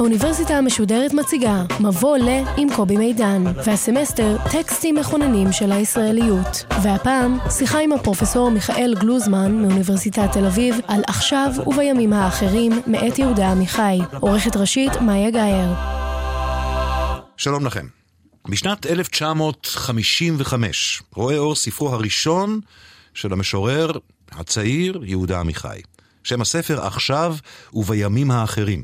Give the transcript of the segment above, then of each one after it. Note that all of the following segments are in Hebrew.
האוניברסיטה המשודרת מציגה מבוא ל עם קובי מידן, והסמסטר טקסטים מכוננים של הישראליות. והפעם שיחה עם הפרופסור מיכאל גלוזמן מאוניברסיטת תל אביב על עכשיו ובימים האחרים מאת יהודה עמיחי. עורכת ראשית מאיה גאייר. שלום לכם. בשנת 1955 רואה אור ספרו הראשון של המשורר הצעיר יהודה עמיחי. שם הספר עכשיו ובימים האחרים.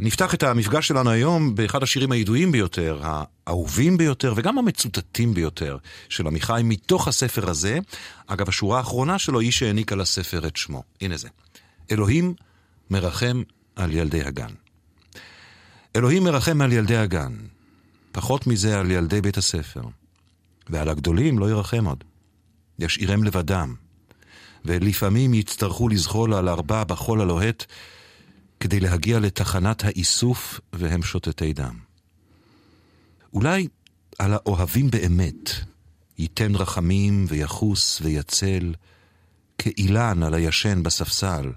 נפתח את המפגש שלנו היום באחד השירים הידועים ביותר, האהובים ביותר וגם המצוטטים ביותר של עמיחי מתוך הספר הזה. אגב, השורה האחרונה שלו היא שהעניקה לספר את שמו. הנה זה. אלוהים מרחם על ילדי הגן. אלוהים מרחם על ילדי הגן, פחות מזה על ילדי בית הספר. ועל הגדולים לא ירחם עוד. ישאירם לבדם, ולפעמים יצטרכו לזחול על ארבע בחול הלוהט כדי להגיע לתחנת האיסוף והם שותתי דם. אולי על האוהבים באמת ייתן רחמים ויחוס ויצל כאילן על הישן בספסל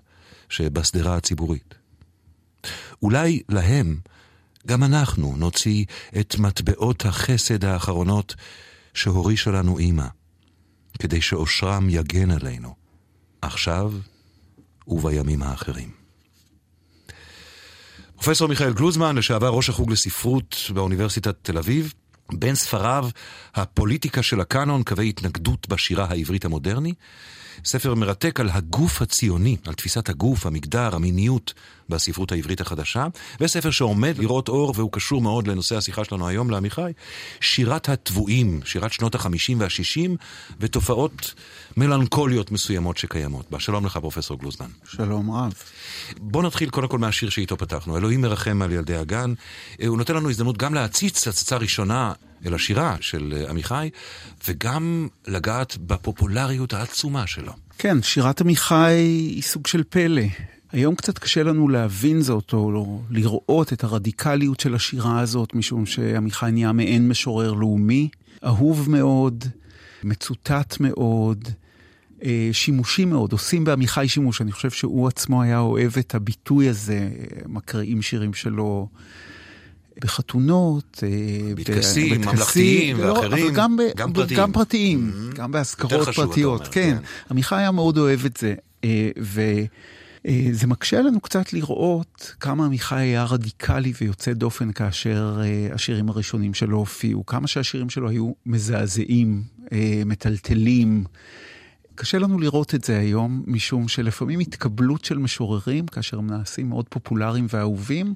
שבשדרה הציבורית. אולי להם גם אנחנו נוציא את מטבעות החסד האחרונות שהורישה לנו אמא, כדי שאושרם יגן עלינו, עכשיו ובימים האחרים. פרופסור מיכאל גלוזמן, לשעבר ראש החוג לספרות באוניברסיטת תל אביב, בין ספריו, הפוליטיקה של הקאנון, קווי התנגדות בשירה העברית המודרני, ספר מרתק על הגוף הציוני, על תפיסת הגוף, המגדר, המיניות בספרות העברית החדשה, וספר שעומד לראות אור והוא קשור מאוד לנושא השיחה שלנו היום, לעמיחי, שירת התבואים, שירת שנות החמישים והשישים, ותופעות מלנכוליות מסוימות שקיימות בה. שלום לך, פרופסור גלוזמן. שלום רב. בוא נתחיל קודם כל מהשיר שאיתו פתחנו, אלוהים מרחם על ילדי הגן. הוא נותן לנו הזדמנות גם להציץ הצצה ראשונה אל השירה של עמיחי, וגם לגעת בפופולריות העצומה שלו. כן, שירת עמיחי היא סוג של פלא. היום קצת קשה לנו להבין זאת, או לא, לראות את הרדיקליות של השירה הזאת, משום שעמיחי נהיה מעין משורר לאומי, אהוב מאוד, מצוטט מאוד, אה, שימושי מאוד, עושים בעמיחי שימוש. אני חושב שהוא עצמו היה אוהב את הביטוי הזה, מקריאים שירים שלו. בחתונות, אה, בטקסים ממלכתיים לא, ואחרים, אבל גם, גם פרטיים, גם, פרטיים, mm-hmm. גם בהשכרות פרטיות, אומר, כן. כן. עמיחי היה מאוד אוהב את זה, אה, וזה מקשה לנו קצת לראות כמה עמיחי היה רדיקלי ויוצא דופן כאשר השירים הראשונים שלו הופיעו, כמה שהשירים שלו היו מזעזעים, מטלטלים. קשה לנו לראות את זה היום, משום שלפעמים התקבלות של משוררים, כאשר הם נעשים מאוד פופולריים ואהובים,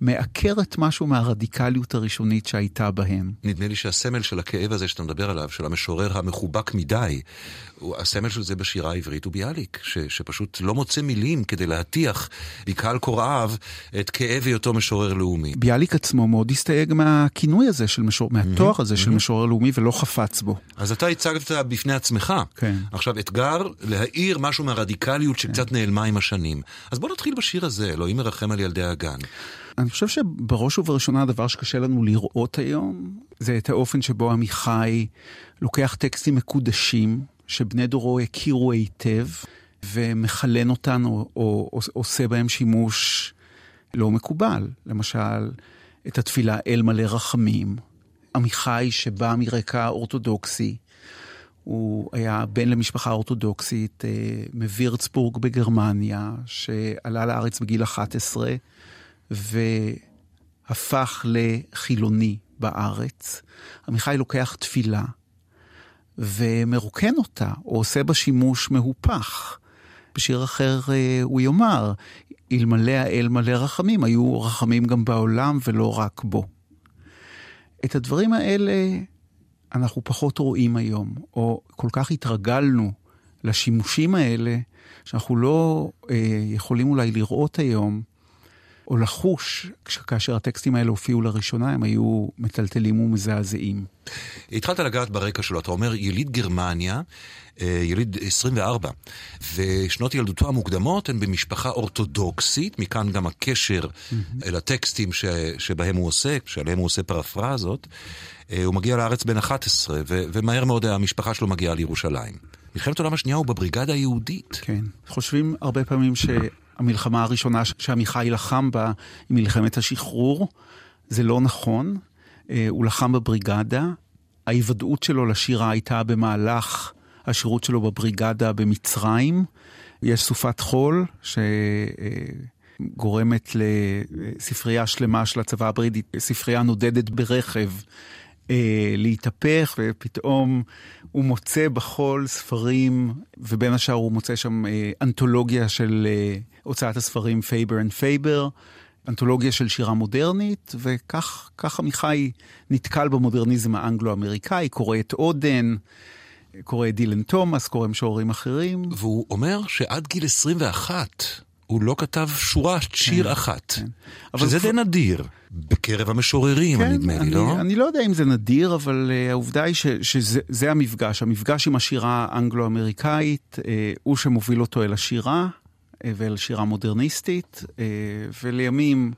מעקרת משהו מהרדיקליות הראשונית שהייתה בהם. נדמה לי שהסמל של הכאב הזה שאתה מדבר עליו, של המשורר המחובק מדי, הסמל של זה בשירה העברית הוא ביאליק, ש, שפשוט לא מוצא מילים כדי להטיח בקהל קוראיו את כאב היותו משורר לאומי. ביאליק עצמו מאוד הסתייג מהכינוי הזה, של משור... מהתואר הזה mm-hmm. של משורר לאומי, ולא חפץ בו. אז אתה הצגת בפני עצמך. כן. עכשיו, אתגר להאיר משהו מהרדיקליות שקצת כן. נעלמה עם השנים. אז בוא נתחיל בשיר הזה, אלוהים מרחם על ילדי הגן. אני חושב שבראש ובראשונה הדבר שקשה לנו לראות היום, זה את האופן שבו עמיחי לוקח טקסטים מקודשים, שבני דורו הכירו היטב, ומחלן אותן או, או, או עושה בהם שימוש לא מקובל. למשל, את התפילה אל מלא רחמים. עמיחי שבא מרקע אורתודוקסי, הוא היה בן למשפחה אורתודוקסית אה, מווירצבורג בגרמניה, שעלה לארץ בגיל 11 והפך לחילוני בארץ. עמיחי לוקח תפילה ומרוקן אותה, או עושה בה שימוש מהופך. בשיר אחר אה, הוא יאמר, אלמלא האל מלא רחמים, היו רחמים גם בעולם ולא רק בו. את הדברים האלה אנחנו פחות רואים היום, או כל כך התרגלנו לשימושים האלה, שאנחנו לא אה, יכולים אולי לראות היום או לחוש, כאשר הטקסטים האלה הופיעו לראשונה, הם היו מטלטלים ומזעזעים. התחלת לגעת ברקע שלו, אתה אומר יליד גרמניה, אה, יליד 24, ושנות ילדותו המוקדמות הן במשפחה אורתודוקסית, מכאן גם הקשר mm-hmm. אל הטקסטים ש, שבהם הוא עוסק, שעליהם הוא עושה פרפרזות. אה, הוא מגיע לארץ בן 11, ו, ומהר מאוד המשפחה שלו מגיעה לירושלים. מלחמת העולם השנייה הוא בבריגדה היהודית. כן. חושבים הרבה פעמים שהמלחמה הראשונה שעמיחי לחם בה היא מלחמת השחרור. זה לא נכון. אה, הוא לחם בבריגדה. ההיוודעות שלו לשירה הייתה במהלך השירות שלו בבריגדה במצרים. יש סופת חול שגורמת לספרייה שלמה של הצבא הבריטי, ספרייה נודדת ברכב. אה, להתהפך, ופתאום הוא מוצא בחול ספרים, ובין השאר הוא מוצא שם אה, אנתולוגיה של אה, הוצאת הספרים פייבר אנד פייבר, אנתולוגיה של שירה מודרנית, וכך עמיחי נתקל במודרניזם האנגלו-אמריקאי, קורא את אודן. קורא דילן תומאס, קורא משוררים אחרים. והוא אומר שעד גיל 21 הוא לא כתב שורת שיר כן, אחת, כן. שזה כבר... די נדיר. בקרב המשוררים, כן, נדמה לי, לא? אני לא יודע אם זה נדיר, אבל uh, העובדה היא ש, שזה המפגש, המפגש עם השירה האנגלו-אמריקאית, uh, הוא שמוביל אותו אל השירה uh, ואל השירה המודרניסטית, uh, ולימים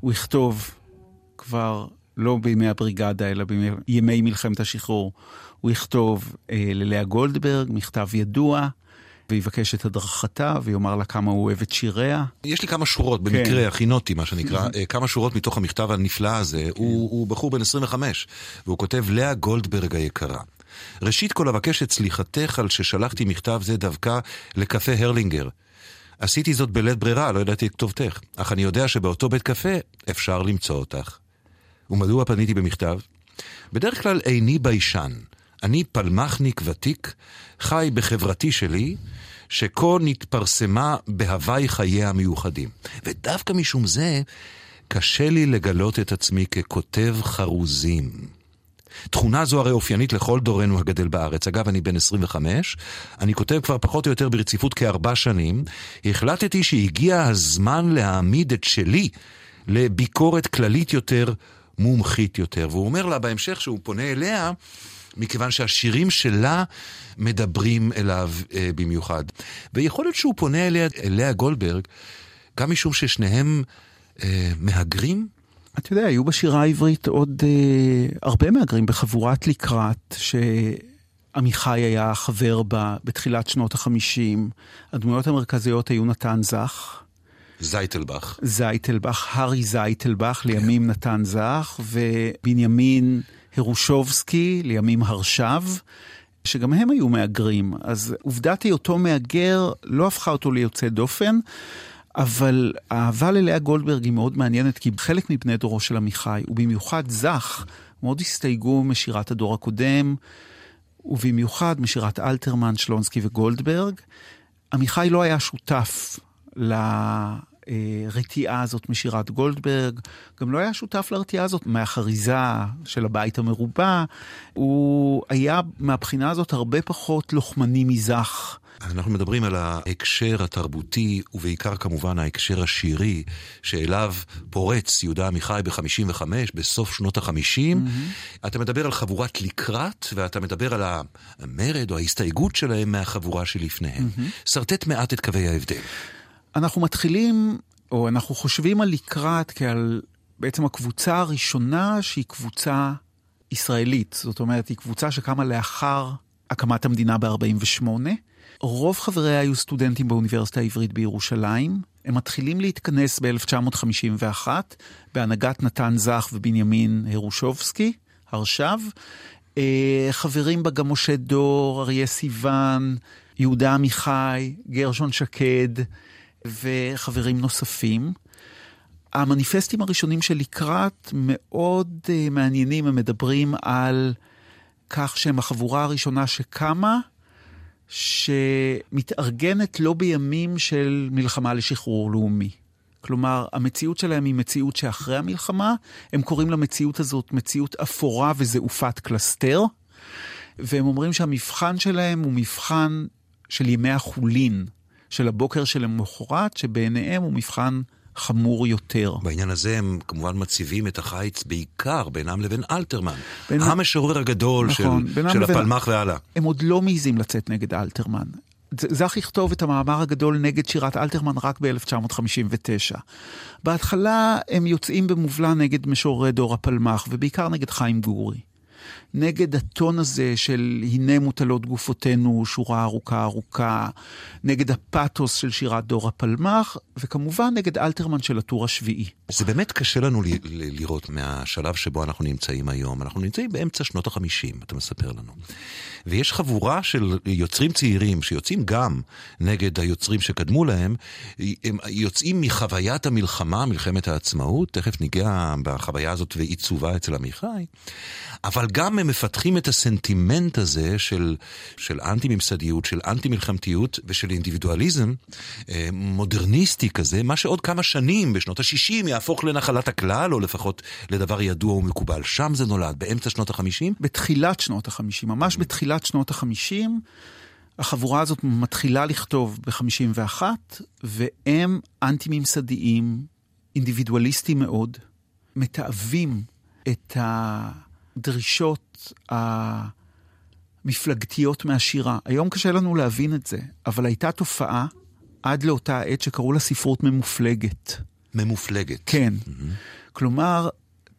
הוא יכתוב כבר לא בימי הבריגדה, אלא בימי מלחמת השחרור, הוא יכתוב uh, ללאה גולדברג, מכתב ידוע. ויבקש את הדרכתה, ויאמר לה כמה הוא אוהב את שיריה. יש לי כמה שורות, במקרה, כן. הכינותי, מה שנקרא, אה, כמה שורות מתוך המכתב הנפלא הזה. כן. הוא, הוא בחור בן 25, והוא כותב, לאה גולדברג היקרה. ראשית כל אבקש את סליחתך על ששלחתי מכתב זה דווקא לקפה הרלינגר. עשיתי זאת בלית ברירה, לא ידעתי את כתובתך, אך אני יודע שבאותו בית קפה אפשר למצוא אותך. ומדוע פניתי במכתב? בדרך כלל איני ביישן. אני פלמחניק ותיק, חי בחברתי שלי, שכה נתפרסמה בהווי חייה המיוחדים. ודווקא משום זה, קשה לי לגלות את עצמי ככותב חרוזים. תכונה זו הרי אופיינית לכל דורנו הגדל בארץ. אגב, אני בן 25, אני כותב כבר פחות או יותר ברציפות כארבע שנים. החלטתי שהגיע הזמן להעמיד את שלי לביקורת כללית יותר, מומחית יותר. והוא אומר לה בהמשך שהוא פונה אליה, מכיוון שהשירים שלה מדברים אליו אה, במיוחד. ויכול להיות שהוא פונה אליה, אליה גולדברג, גם משום ששניהם אה, מהגרים. אתה יודע, היו בשירה העברית עוד אה, הרבה מהגרים בחבורת לקראת, שעמיחי היה חבר בה בתחילת שנות החמישים. הדמויות המרכזיות היו נתן זך. זייטלבך. זייטלבך, הארי זייטלבך, לימים כן. נתן זך, ובנימין הרושובסקי, לימים הרשב, שגם הם היו מהגרים. אז עובדת היותו מהגר לא הפכה אותו ליוצא דופן. אבל האהבה ללאה גולדברג היא מאוד מעניינת, כי חלק מבני דורו של עמיחי, ובמיוחד זך, מאוד הסתייגו משירת הדור הקודם, ובמיוחד משירת אלתרמן, שלונסקי וגולדברג. עמיחי לא היה שותף הרתיעה הזאת משירת גולדברג, גם לא היה שותף לרתיעה הזאת מהחריזה של הבית המרובע, הוא היה מהבחינה הזאת הרבה פחות לוחמני מזך. אנחנו מדברים על ההקשר התרבותי, ובעיקר כמובן ההקשר השירי, שאליו פורץ יהודה עמיחי ב-55, בסוף שנות ה-50. Mm-hmm. אתה מדבר על חבורת לקראת, ואתה מדבר על המרד או ההסתייגות שלהם מהחבורה שלפניהם. Mm-hmm. שרטט מעט את קווי ההבדל. אנחנו מתחילים, או אנחנו חושבים על לקראת כעל בעצם הקבוצה הראשונה שהיא קבוצה ישראלית. זאת אומרת, היא קבוצה שקמה לאחר הקמת המדינה ב-48. רוב חבריה היו סטודנטים באוניברסיטה העברית בירושלים. הם מתחילים להתכנס ב-1951 בהנהגת נתן זך ובנימין הרושובסקי, הרשב. אה, חברים בה גם משה דור, אריה סיוון, יהודה עמיחי, גרשון שקד. וחברים נוספים. המניפסטים הראשונים של לקראת מאוד uh, מעניינים, הם מדברים על כך שהם החבורה הראשונה שקמה, שמתארגנת לא בימים של מלחמה לשחרור לאומי. כלומר, המציאות שלהם היא מציאות שאחרי המלחמה, הם קוראים למציאות הזאת מציאות אפורה וזעופת קלסתר, והם אומרים שהמבחן שלהם הוא מבחן של ימי החולין. של הבוקר שלמחרת, שבעיניהם הוא מבחן חמור יותר. בעניין הזה הם כמובן מציבים את החיץ בעיקר בינם לבין אלתרמן, בין... המשורר הגדול נכון, של, של לבין... הפלמ"ח והלאה. הם עוד לא מעיזים לצאת נגד אלתרמן. זך יכתוב את המאמר הגדול נגד שירת אלתרמן רק ב-1959. בהתחלה הם יוצאים במובלע נגד משוררי דור הפלמ"ח, ובעיקר נגד חיים גורי. נגד הטון הזה של הנה מוטלות גופותינו, שורה ארוכה ארוכה, נגד הפאתוס של שירת דור הפלמ"ח, וכמובן נגד אלתרמן של הטור השביעי. זה באמת קשה לנו לראות מהשלב שבו אנחנו נמצאים היום. אנחנו נמצאים באמצע שנות החמישים, אתה מספר לנו. ויש חבורה של יוצרים צעירים שיוצאים גם נגד היוצרים שקדמו להם, הם יוצאים מחוויית המלחמה, מלחמת העצמאות, תכף ניגע בחוויה הזאת ועיצובה אצל עמיחי, אבל גם הם מפתחים את הסנטימנט הזה של, של אנטי-ממסדיות, של אנטי-מלחמתיות ושל אינדיבידואליזם אה, מודרניסטי כזה, מה שעוד כמה שנים, בשנות ה-60, יהפוך לנחלת הכלל, או לפחות לדבר ידוע ומקובל. שם זה נולד, באמצע שנות ה-50? בתחילת שנות ה-50, ממש בתחילת שנות ה-50. החבורה הזאת מתחילה לכתוב ב-51, והם אנטי-ממסדיים, אינדיבידואליסטים מאוד, מתעבים את הדרישות המפלגתיות מהשירה. היום קשה לנו להבין את זה, אבל הייתה תופעה עד לאותה עת שקראו לה ספרות ממופלגת. ממופלגת. כן. Mm-hmm. כלומר,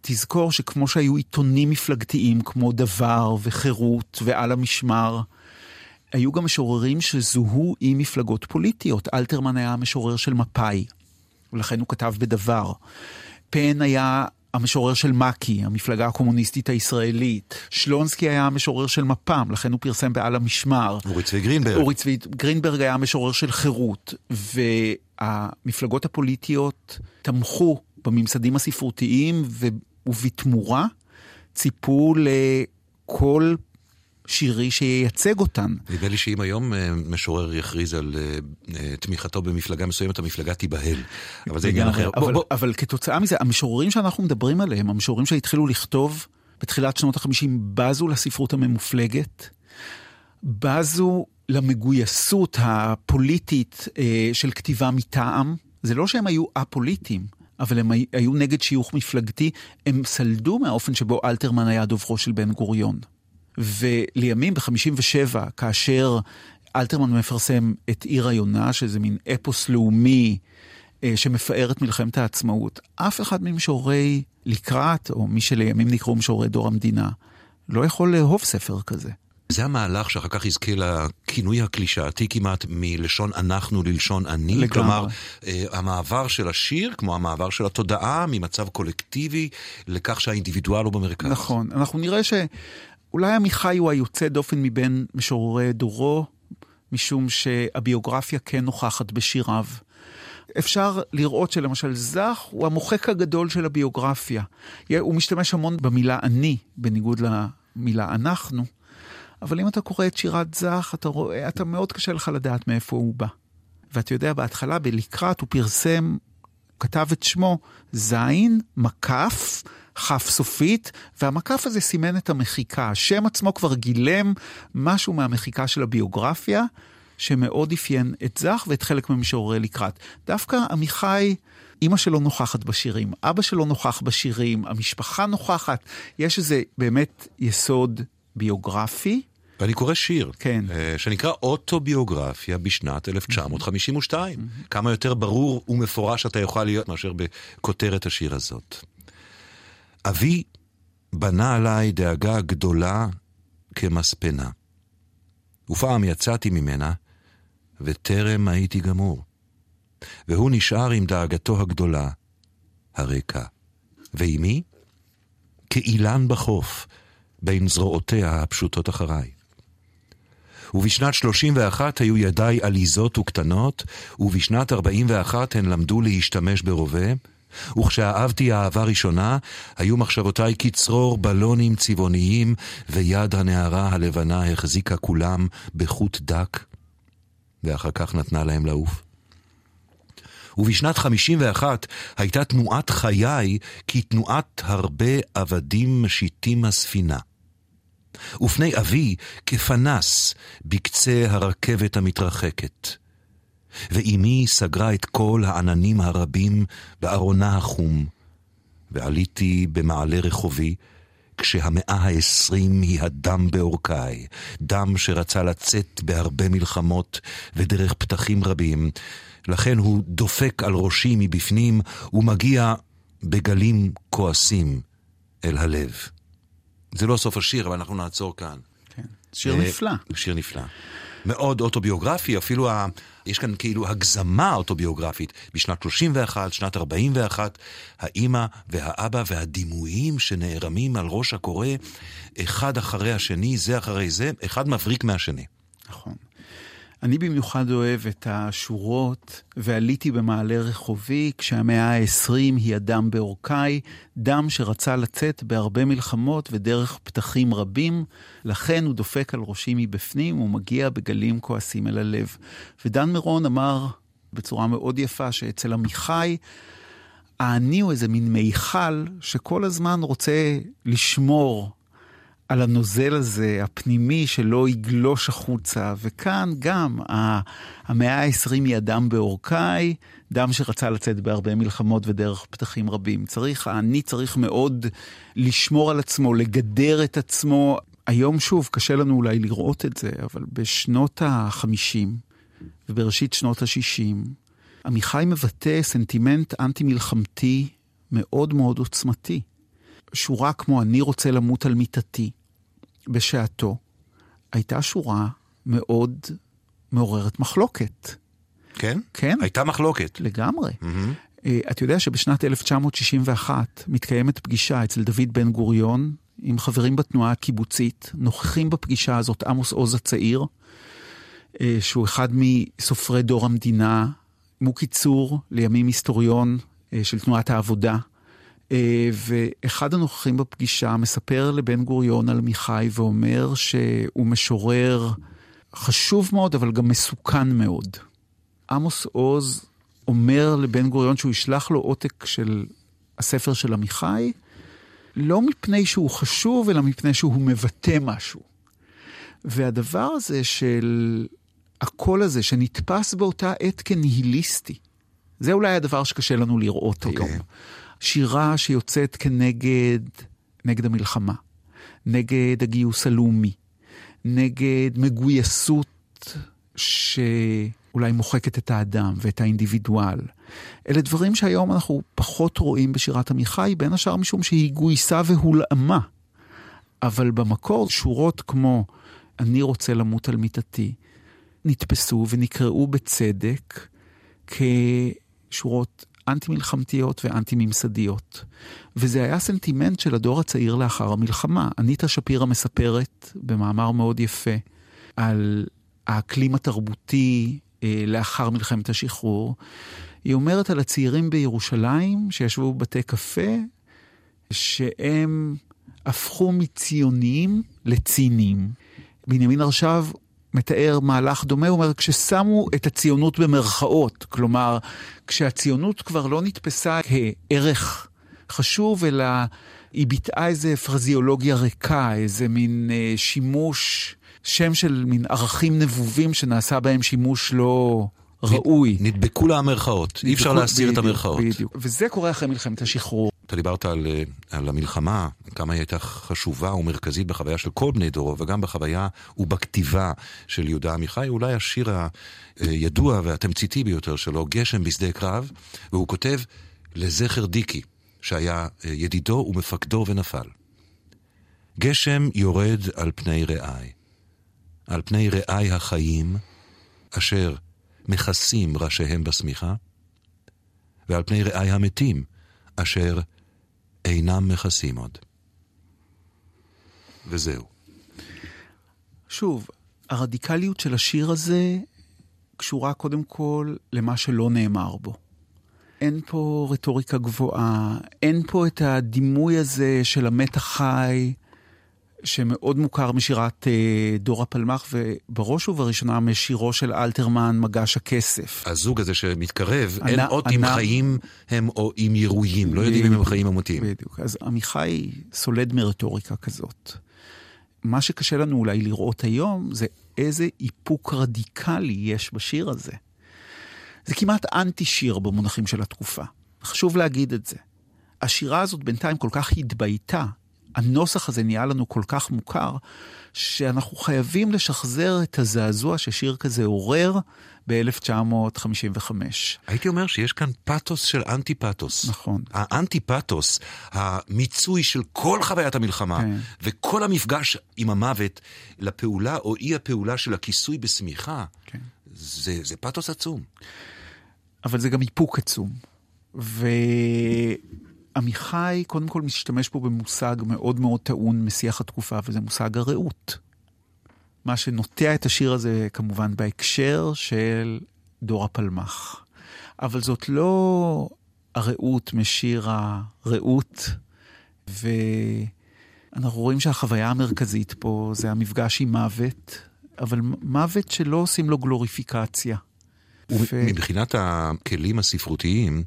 תזכור שכמו שהיו עיתונים מפלגתיים כמו דבר וחירות ועל המשמר, היו גם משוררים שזוהו עם מפלגות פוליטיות. אלתרמן היה המשורר של מפא"י, ולכן הוא כתב בדבר. פן היה המשורר של מק"י, המפלגה הקומוניסטית הישראלית. שלונסקי היה המשורר של מפ"ם, לכן הוא פרסם בעל המשמר. אורי צבי גרינברג. אורי צבי גרינברג היה המשורר של חירות. והמפלגות הפוליטיות תמכו בממסדים הספרותיים, ובתמורה ציפו לכל שירי שייצג אותן. נדמה לי שאם היום אה, משורר יכריז על אה, אה, תמיכתו במפלגה מסוימת, המפלגה תיבהל. אבל זה עניין אחר. אבל, בוא, בוא. אבל כתוצאה מזה, המשוררים שאנחנו מדברים עליהם, המשוררים שהתחילו לכתוב בתחילת שנות ה-50, בזו לספרות הממופלגת, בזו למגויסות הפוליטית של כתיבה מטעם. זה לא שהם היו א-פוליטיים. אבל הם היו נגד שיוך מפלגתי, הם סלדו מהאופן שבו אלתרמן היה דוברו של בן גוריון. ולימים ב-57, כאשר אלתרמן מפרסם את עיר היונה, שזה מין אפוס לאומי אה, שמפאר את מלחמת העצמאות, אף אחד ממשוררי לקראת, או מי שלימים נקראו משוררי דור המדינה, לא יכול לאהוב ספר כזה. זה המהלך שאחר כך יזכה לכינוי הקלישאתי כמעט מלשון אנחנו ללשון אני. לגמרי. כלומר, אה, המעבר של השיר, כמו המעבר של התודעה, ממצב קולקטיבי לכך שהאינדיבידואל הוא במרכז. נכון. אנחנו נראה שאולי עמיחי הוא היוצא דופן מבין משוררי דורו, משום שהביוגרפיה כן נוכחת בשיריו. אפשר לראות שלמשל זך הוא המוחק הגדול של הביוגרפיה. הוא משתמש המון במילה אני, בניגוד למילה אנחנו. אבל אם אתה קורא את שירת זך, אתה רואה, אתה מאוד קשה לך לדעת מאיפה הוא בא. ואתה יודע, בהתחלה, בלקראת, הוא פרסם, כתב את שמו זין, מקף, כף סופית, והמקף הזה סימן את המחיקה. השם עצמו כבר גילם משהו מהמחיקה של הביוגרפיה, שמאוד אפיין את זך ואת חלק ממשוררי לקראת. דווקא עמיחי... אימא שלו נוכחת בשירים, אבא שלו נוכח בשירים, המשפחה נוכחת. יש איזה באמת יסוד ביוגרפי, ואני קורא שיר, כן. אה, שנקרא אוטוביוגרפיה בשנת 1952. Mm-hmm. כמה יותר ברור ומפורש אתה יכול להיות מאשר בכותרת השיר הזאת. אבי בנה עליי דאגה גדולה כמספנה. ופעם יצאתי ממנה, וטרם הייתי גמור. והוא נשאר עם דאגתו הגדולה, הרקע. ועימי? כאילן בחוף, בין זרועותיה הפשוטות אחריי. ובשנת 31 היו ידיי עליזות וקטנות, ובשנת 41 הן למדו להשתמש ברובה, וכשאהבתי אהבה ראשונה, היו מחשבותיי כצרור בלונים צבעוניים, ויד הנערה הלבנה החזיקה כולם בחוט דק, ואחר כך נתנה להם לעוף. ובשנת 51 הייתה תנועת חיי כתנועת הרבה עבדים משיטים הספינה. ופני אבי כפנס בקצה הרכבת המתרחקת. ואימי סגרה את כל העננים הרבים בארונה החום, ועליתי במעלה רחובי, כשהמאה העשרים היא הדם בעורקיי, דם שרצה לצאת בהרבה מלחמות ודרך פתחים רבים, לכן הוא דופק על ראשי מבפנים ומגיע בגלים כועסים אל הלב. זה לא סוף השיר, אבל אנחנו נעצור כאן. כן. שיר אה, נפלא. שיר נפלא. מאוד אוטוביוגרפי, אפילו ה... יש כאן כאילו הגזמה אוטוביוגרפית. בשנת 31, שנת 41, האימא והאבא והדימויים שנערמים על ראש הקורא, אחד אחרי השני, זה אחרי זה, אחד מבריק מהשני. נכון. אני במיוחד אוהב את השורות, ועליתי במעלה רחובי, כשהמאה ה-20 היא הדם בעורקיי, דם שרצה לצאת בהרבה מלחמות ודרך פתחים רבים, לכן הוא דופק על ראשי מבפנים ומגיע בגלים כועסים אל הלב. ודן מירון אמר בצורה מאוד יפה שאצל עמיחי, האני הוא איזה מין מיכל שכל הזמן רוצה לשמור על הנוזל הזה, הפנימי, שלא יגלוש החוצה. וכאן גם המאה ה-20 היא הדם בעורקיי, דם שרצה לצאת בהרבה מלחמות ודרך פתחים רבים. צריך, האני צריך מאוד לשמור על עצמו, לגדר את עצמו. היום שוב, קשה לנו אולי לראות את זה, אבל בשנות ה-50 ובראשית שנות ה-60, עמיחי מבטא סנטימנט אנטי-מלחמתי מאוד מאוד עוצמתי. שורה כמו אני רוצה למות על מיטתי, בשעתו הייתה שורה מאוד מעוררת מחלוקת. כן? כן. הייתה מחלוקת. לגמרי. Mm-hmm. אתה יודע שבשנת 1961 מתקיימת פגישה אצל דוד בן גוריון עם חברים בתנועה הקיבוצית. נוכחים בפגישה הזאת עמוס עוז הצעיר, אה, שהוא אחד מסופרי דור המדינה, מוקי צור, לימים היסטוריון אה, של תנועת העבודה. אה, ואחד הנוכחים בפגישה מספר לבן גוריון על מיכאי ואומר שהוא משורר חשוב מאוד, אבל גם מסוכן מאוד. עמוס עוז אומר לבן גוריון שהוא ישלח לו עותק של הספר של עמיחי, לא מפני שהוא חשוב, אלא מפני שהוא מבטא משהו. והדבר הזה של הקול הזה, שנתפס באותה עת כניהיליסטי, זה אולי הדבר שקשה לנו לראות okay. אוקיי. היום. שירה שיוצאת כנגד נגד המלחמה, נגד הגיוס הלאומי, נגד מגויסות שאולי מוחקת את האדם ואת האינדיבידואל. אלה דברים שהיום אנחנו פחות רואים בשירת עמיחי, בין השאר משום שהיא גויסה והולאמה. אבל במקור שורות כמו "אני רוצה למות על מיטתי" נתפסו ונקראו בצדק כשורות אנטי-מלחמתיות ואנטי-ממסדיות. וזה היה סנטימנט של הדור הצעיר לאחר המלחמה. אניטה שפירא מספרת במאמר מאוד יפה על האקלים התרבותי אה, לאחר מלחמת השחרור. היא אומרת על הצעירים בירושלים שישבו בבתי קפה, שהם הפכו מציונים לציניים. בנימין הרשב מתאר מהלך דומה, הוא אומר, כששמו את הציונות במרכאות, כלומר, כשהציונות כבר לא נתפסה כערך חשוב, אלא היא ביטאה איזה פרזיולוגיה ריקה, איזה מין אה, שימוש, שם של מין ערכים נבובים שנעשה בהם שימוש לא... ראוי. נדבקו לה המרכאות, אי אפשר להסיר את המרכאות. בדיוק, וזה קורה אחרי מלחמת השחרור. אתה דיברת על, אה, על המלחמה, כמה היא הייתה חשובה ומרכזית בחוויה של כל בני דורו, וגם בחוויה ובכתיבה של יהודה עמיחי, אולי השיר הידוע והתמציתי ביותר שלו, גשם בשדה קרב, והוא כותב לזכר דיקי, שהיה אה, ידידו ומפקדו ונפל. גשם יורד על פני רעי, על פני רעי החיים, אשר מכסים ראשיהם בשמיכה, ועל פני רעי המתים, אשר אינם מכסים עוד. וזהו. שוב, הרדיקליות של השיר הזה קשורה קודם כל למה שלא נאמר בו. אין פה רטוריקה גבוהה, אין פה את הדימוי הזה של המת החי, שמאוד מוכר משירת אה, דור הפלמ"ח, ובראש ובראשונה משירו של אלתרמן, מגש הכסף. הזוג הזה שמתקרב, ענה, אין עוד ענה, אם חיים הם או אם ירויים, לא יודעים אם הם חיים אמותיים. בדיוק. אז עמיחי סולד מרטוריקה כזאת. מה שקשה לנו אולי לראות היום, זה איזה איפוק רדיקלי יש בשיר הזה. זה כמעט אנטי שיר במונחים של התקופה. חשוב להגיד את זה. השירה הזאת בינתיים כל כך התבייתה, הנוסח הזה נהיה לנו כל כך מוכר, שאנחנו חייבים לשחזר את הזעזוע ששיר כזה עורר ב-1955. הייתי אומר שיש כאן פתוס של אנטי פתוס. נכון. האנטי פתוס, המיצוי של כל חוויית המלחמה, כן. וכל המפגש עם המוות לפעולה או אי הפעולה של הכיסוי בשמיכה, כן. זה, זה פתוס עצום. אבל זה גם איפוק עצום. ועמיחי קודם כל משתמש פה במושג מאוד מאוד טעון משיח התקופה, וזה מושג הרעות. מה שנוטע את השיר הזה כמובן בהקשר של דור הפלמ"ח. אבל זאת לא הרעות משיר הרעות, ואנחנו רואים שהחוויה המרכזית פה זה המפגש עם מוות, אבל מוות שלא עושים לו גלוריפיקציה. ומבחינת הכלים הספרותיים,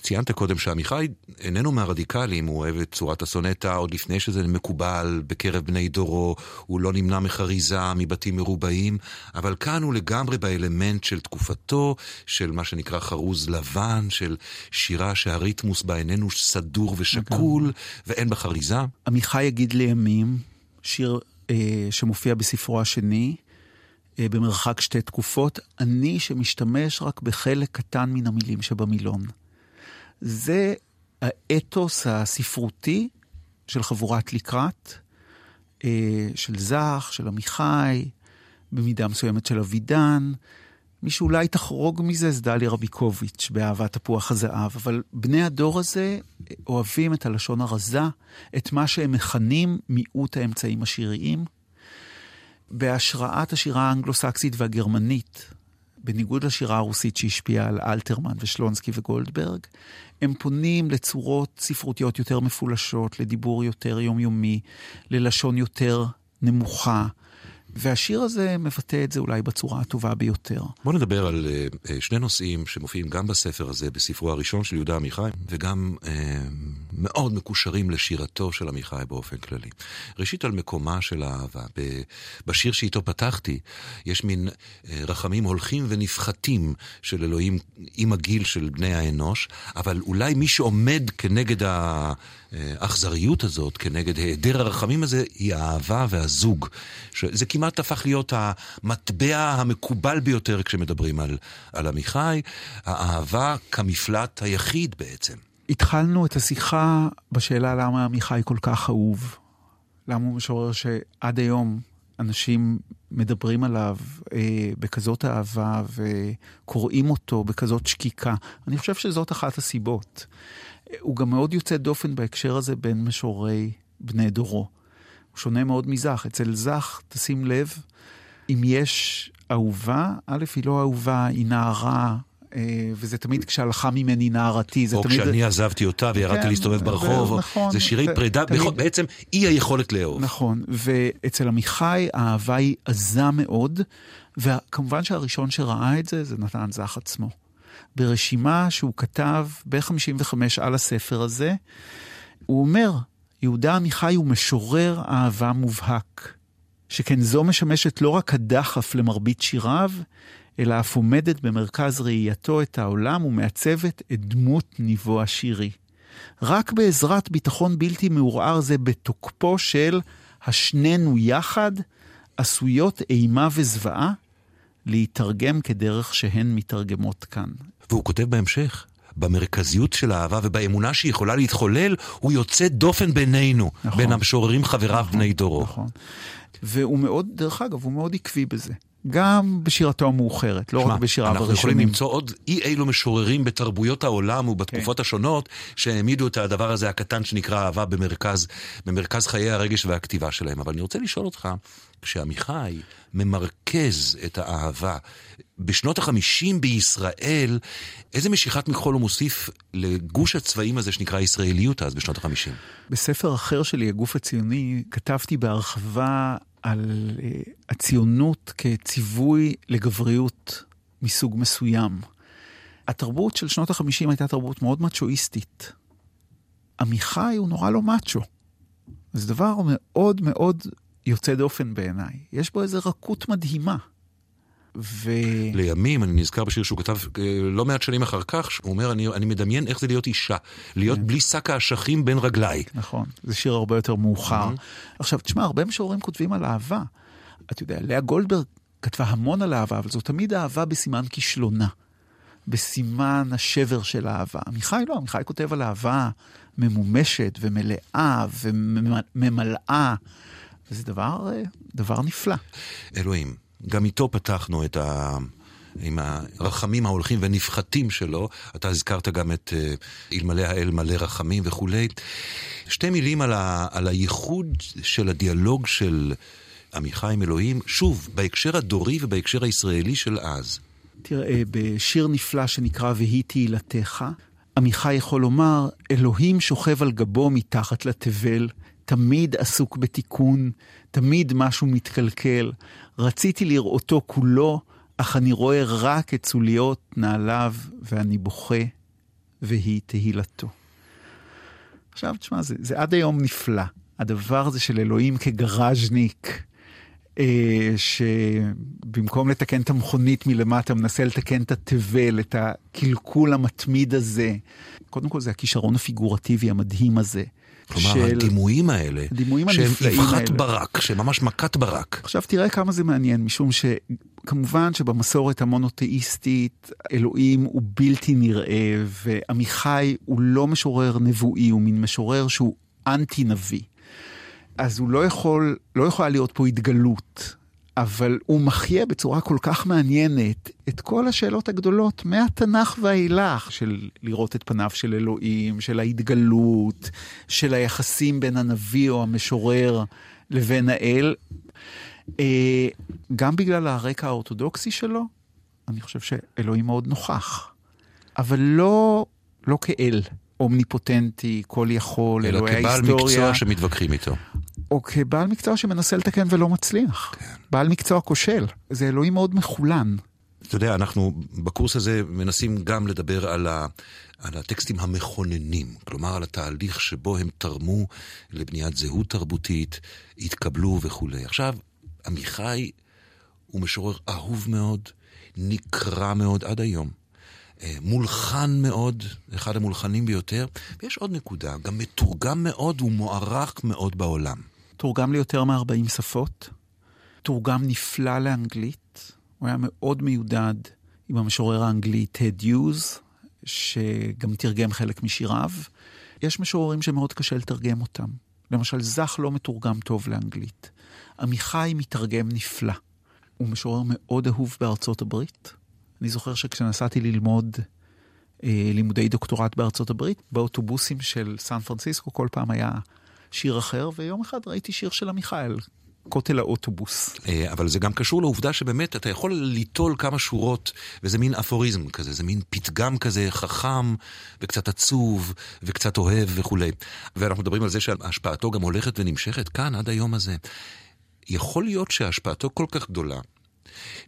ציינת קודם שעמיחי איננו מהרדיקלים, הוא אוהב את צורת הסונטה עוד לפני שזה מקובל בקרב בני דורו, הוא לא נמנע מחריזה, מבתים מרובעים, אבל כאן הוא לגמרי באלמנט של תקופתו, של מה שנקרא חרוז לבן, של שירה שהריתמוס בה איננו סדור ושקול, ואין בה חריזה. עמיחי יגיד לימים, שיר אה, שמופיע בספרו השני, במרחק שתי תקופות, אני שמשתמש רק בחלק קטן מן המילים שבמילון. זה האתוס הספרותי של חבורת לקראת, אה, של זך, של עמיחי, במידה מסוימת של אבידן. מי שאולי תחרוג מזה זה דליה רביקוביץ' באהבת תפוח הזהב, אבל בני הדור הזה אוהבים את הלשון הרזה, את מה שהם מכנים מיעוט האמצעים השיריים, בהשראת השירה האנגלו-סקסית והגרמנית, בניגוד לשירה הרוסית שהשפיעה על אלתרמן ושלונסקי וגולדברג, הם פונים לצורות ספרותיות יותר מפולשות, לדיבור יותר יומיומי, ללשון יותר נמוכה, והשיר הזה מבטא את זה אולי בצורה הטובה ביותר. בוא נדבר על uh, שני נושאים שמופיעים גם בספר הזה, בספרו הראשון של יהודה עמיחי, וגם uh, מאוד מקושרים לשירתו של עמיחי באופן כללי. ראשית, על מקומה של האהבה. בשיר שאיתו פתחתי, יש מין uh, רחמים הולכים ונפחתים של אלוהים עם הגיל של בני האנוש, אבל אולי מי שעומד כנגד ה... האכזריות הזאת, כנגד היעדר הרחמים הזה, היא האהבה והזוג. זה כמעט הפך להיות המטבע המקובל ביותר כשמדברים על, על עמיחי, האהבה כמפלט היחיד בעצם. התחלנו את השיחה בשאלה למה עמיחי כל כך אהוב. למה הוא משורר שעד היום אנשים מדברים עליו אה, בכזאת אהבה וקוראים אותו בכזאת שקיקה. אני חושב שזאת אחת הסיבות. הוא גם מאוד יוצא דופן בהקשר הזה בין משוררי בני דורו. הוא שונה מאוד מזך. אצל זך, תשים לב, אם יש אהובה, א', היא לא אהובה, היא נערה, אה, וזה תמיד כשהלכה ממני נערתי, זה או תמיד... או כשאני עזבתי אותה וירדתי כן, להסתובב ברחוב, נכון, זה שירי ו... פרידה, תמיד... בעצם אי היכולת לאהוב. נכון, ואצל עמיחי האהבה היא עזה מאוד, וכמובן שהראשון שראה את זה, זה נתן זך עצמו. ברשימה שהוא כתב ב-55 על הספר הזה, הוא אומר, יהודה עמיחי הוא משורר אהבה מובהק, שכן זו משמשת לא רק הדחף למרבית שיריו, אלא אף עומדת במרכז ראייתו את העולם ומעצבת את דמות ניבו השירי. רק בעזרת ביטחון בלתי מעורער זה בתוקפו של השנינו יחד, עשויות אימה וזוועה להתרגם כדרך שהן מתרגמות כאן. והוא כותב בהמשך, במרכזיות של האהבה ובאמונה שהיא יכולה להתחולל, הוא יוצא דופן בינינו, נכון, בין המשוררים חבריו נכון, בני דורו. נכון. והוא מאוד, דרך אגב, הוא מאוד עקבי בזה. גם בשירתו המאוחרת, לא שמה, רק בשיריו הראשונים. אנחנו יכולים למצוא עוד אי אילו משוררים בתרבויות העולם ובתקופות כן. השונות שהעמידו את הדבר הזה הקטן שנקרא אהבה במרכז, במרכז חיי הרגש והכתיבה שלהם. אבל אני רוצה לשאול אותך, כשעמיחי ממרכז את האהבה, בשנות החמישים בישראל, איזה משיכת מכחול הוא מוסיף לגוש הצבעים הזה שנקרא ישראליות אז, בשנות החמישים? בספר אחר שלי, הגוף הציוני, כתבתי בהרחבה על uh, הציונות כציווי לגבריות מסוג מסוים. התרבות של שנות החמישים הייתה תרבות מאוד מצ'ואיסטית. עמיחי הוא נורא לא מאצ'ו. זה דבר מאוד מאוד יוצא דופן בעיניי. יש בו איזו רכות מדהימה. ו... לימים, אני נזכר בשיר שהוא כתב אה, לא מעט שנים אחר כך, שהוא אומר, אני, אני מדמיין איך זה להיות אישה, להיות כן. בלי שק האשכים בין רגליי. נכון, זה שיר הרבה יותר מאוחר. Mm-hmm. עכשיו, תשמע, הרבה משוררים כותבים על אהבה. אתה יודע, לאה גולדברג כתבה המון על אהבה, אבל זו תמיד אהבה בסימן כישלונה. בסימן השבר של אהבה. עמיחי לא, עמיחי כותב על אהבה ממומשת ומלאה וממלאה. וזה דבר, אה, דבר נפלא. אלוהים, גם איתו פתחנו את ה... עם הרחמים ההולכים ונפחתים שלו. אתה הזכרת גם את uh, אלמלא האל מלא רחמים וכולי. שתי מילים על, ה, על הייחוד של הדיאלוג של עמיחי עם אלוהים, שוב, בהקשר הדורי ובהקשר הישראלי של אז. תראה, בשיר נפלא שנקרא "והיא תהילתך", עמיחי יכול לומר, אלוהים שוכב על גבו מתחת לתבל, תמיד עסוק בתיקון, תמיד משהו מתקלקל. רציתי לראותו כולו, אך אני רואה רק את צוליות נעליו, ואני בוכה, והיא תהילתו. עכשיו, תשמע, זה, זה עד היום נפלא. הדבר הזה של אלוהים כגראז'ניק, שבמקום לתקן את המכונית מלמטה, מנסה לתקן את התבל, את הקלקול המתמיד הזה. קודם כל זה הכישרון הפיגורטיבי המדהים הזה. כלומר, של... הדימויים האלה, הדימויים שהם אבחת ברק, שהם ממש מכת ברק. עכשיו תראה כמה זה מעניין, משום שכמובן שבמסורת המונותאיסטית, אלוהים הוא בלתי נראה, ועמיחי הוא לא משורר נבואי, הוא מין משורר שהוא אנטי נביא. אז הוא לא יכול, לא יכולה להיות פה התגלות, אבל הוא מחיה בצורה כל כך מעניינת את כל השאלות הגדולות מהתנ"ך ואילך, של לראות את פניו של אלוהים, של ההתגלות, של היחסים בין הנביא או המשורר לבין האל. אה, גם בגלל הרקע האורתודוקסי שלו, אני חושב שאלוהים מאוד נוכח, אבל לא, לא כאל. אומניפוטנטי, כל יכול, אלוהי ההיסטוריה. אלא כבעל מקצוע שמתווכחים איתו. או כבעל מקצוע שמנסה לתקן ולא מצליח. כן. בעל מקצוע כושל. זה אלוהים מאוד מחולן. אתה יודע, אנחנו בקורס הזה מנסים גם לדבר על, ה, על הטקסטים המכוננים, כלומר על התהליך שבו הם תרמו לבניית זהות תרבותית, התקבלו וכולי. עכשיו, עמיחי הוא משורר אהוב מאוד, נקרא מאוד עד היום. אה, מולחן מאוד, אחד המולחנים ביותר, ויש עוד נקודה, גם מתורגם מאוד ומוערך מאוד בעולם. תורגם ליותר מ-40 שפות, תורגם נפלא לאנגלית, הוא היה מאוד מיודד עם המשורר האנגלי טד יוז, שגם תרגם חלק משיריו. יש משוררים שמאוד קשה לתרגם אותם. למשל, זך לא מתורגם טוב לאנגלית. עמיחי מתרגם נפלא. הוא משורר מאוד אהוב בארצות הברית. אני זוכר שכשנסעתי ללמוד אה, לימודי דוקטורט בארצות הברית, באוטובוסים של סן פרנסיסקו כל פעם היה שיר אחר, ויום אחד ראיתי שיר של עמיחל, כותל האוטובוס. אה, אבל זה גם קשור לעובדה שבאמת אתה יכול ליטול כמה שורות, וזה מין אפוריזם כזה, זה מין פתגם כזה חכם, וקצת עצוב, וקצת אוהב וכולי. ואנחנו מדברים על זה שהשפעתו גם הולכת ונמשכת כאן עד היום הזה. יכול להיות שהשפעתו כל כך גדולה,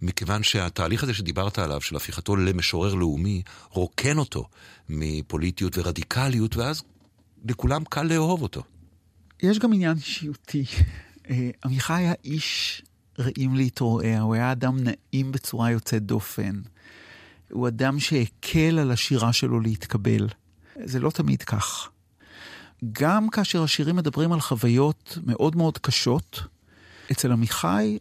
מכיוון שהתהליך הזה שדיברת עליו, של הפיכתו למשורר לאומי, רוקן אותו מפוליטיות ורדיקליות, ואז לכולם קל לאהוב אותו. יש גם עניין אישיותי. אה, עמיחי היה איש רעים להתרועע, הוא היה אדם נעים בצורה יוצאת דופן. הוא אדם שהקל על השירה שלו להתקבל. זה לא תמיד כך. גם כאשר השירים מדברים על חוויות מאוד מאוד קשות, אצל עמיחי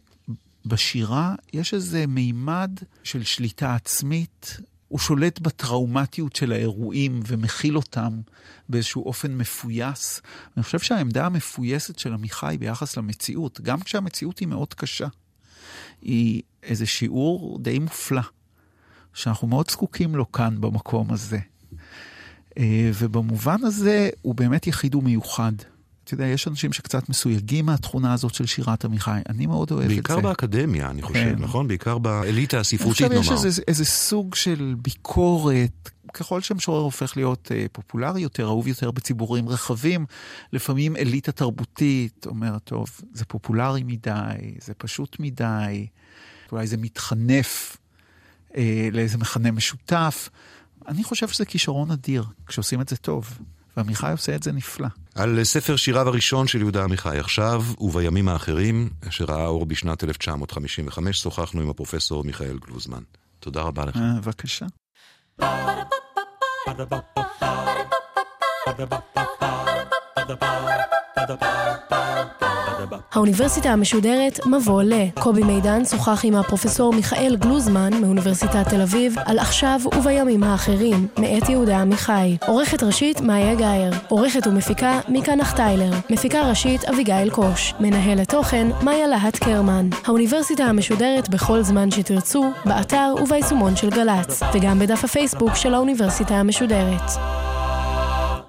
בשירה יש איזה מימד של שליטה עצמית. הוא שולט בטראומטיות של האירועים ומכיל אותם באיזשהו אופן מפויס. אני חושב שהעמדה המפויסת של עמיחי ביחס למציאות, גם כשהמציאות היא מאוד קשה, היא איזה שיעור די מופלא, שאנחנו מאוד זקוקים לו כאן במקום הזה. אה, ובמובן הזה הוא באמת יחיד ומיוחד. אתה יודע, יש אנשים שקצת מסויגים מהתכונה הזאת של שירת עמיחי. אני מאוד אוהב את זה. בעיקר באקדמיה, אני חושב, כן. נכון? בעיקר באליטה הספרותית, נאמר. עכשיו יש איזה, איזה סוג של ביקורת. ככל שמשורר הופך להיות אה, פופולרי יותר, אהוב יותר בציבורים רחבים, לפעמים אליטה תרבותית אומרת, טוב, זה פופולרי מדי, זה פשוט מדי, אולי זה מתחנף אה, לאיזה מכנה משותף. אני חושב שזה כישרון אדיר, כשעושים את זה טוב, ועמיחי עושה את זה נפלא. על ספר שיריו הראשון של יהודה עמיחי, עכשיו ובימים האחרים, שראה אור בשנת 1955, שוחחנו עם הפרופסור מיכאל גלוזמן. תודה רבה לך. אה, בבקשה. האוניברסיטה המשודרת מבוא ל. קובי מידן שוחח עם הפרופסור מיכאל גלוזמן מאוניברסיטת תל אביב על עכשיו ובימים האחרים, מאת יהודה עמיחי. עורכת ראשית מאיה גאייר. עורכת ומפיקה מיקה נחטיילר. מפיקה ראשית אביגיל קוש. מנהלת תוכן מאיה להט קרמן. האוניברסיטה המשודרת בכל זמן שתרצו, באתר וביישומון של גל"צ, וגם בדף הפייסבוק של האוניברסיטה המשודרת.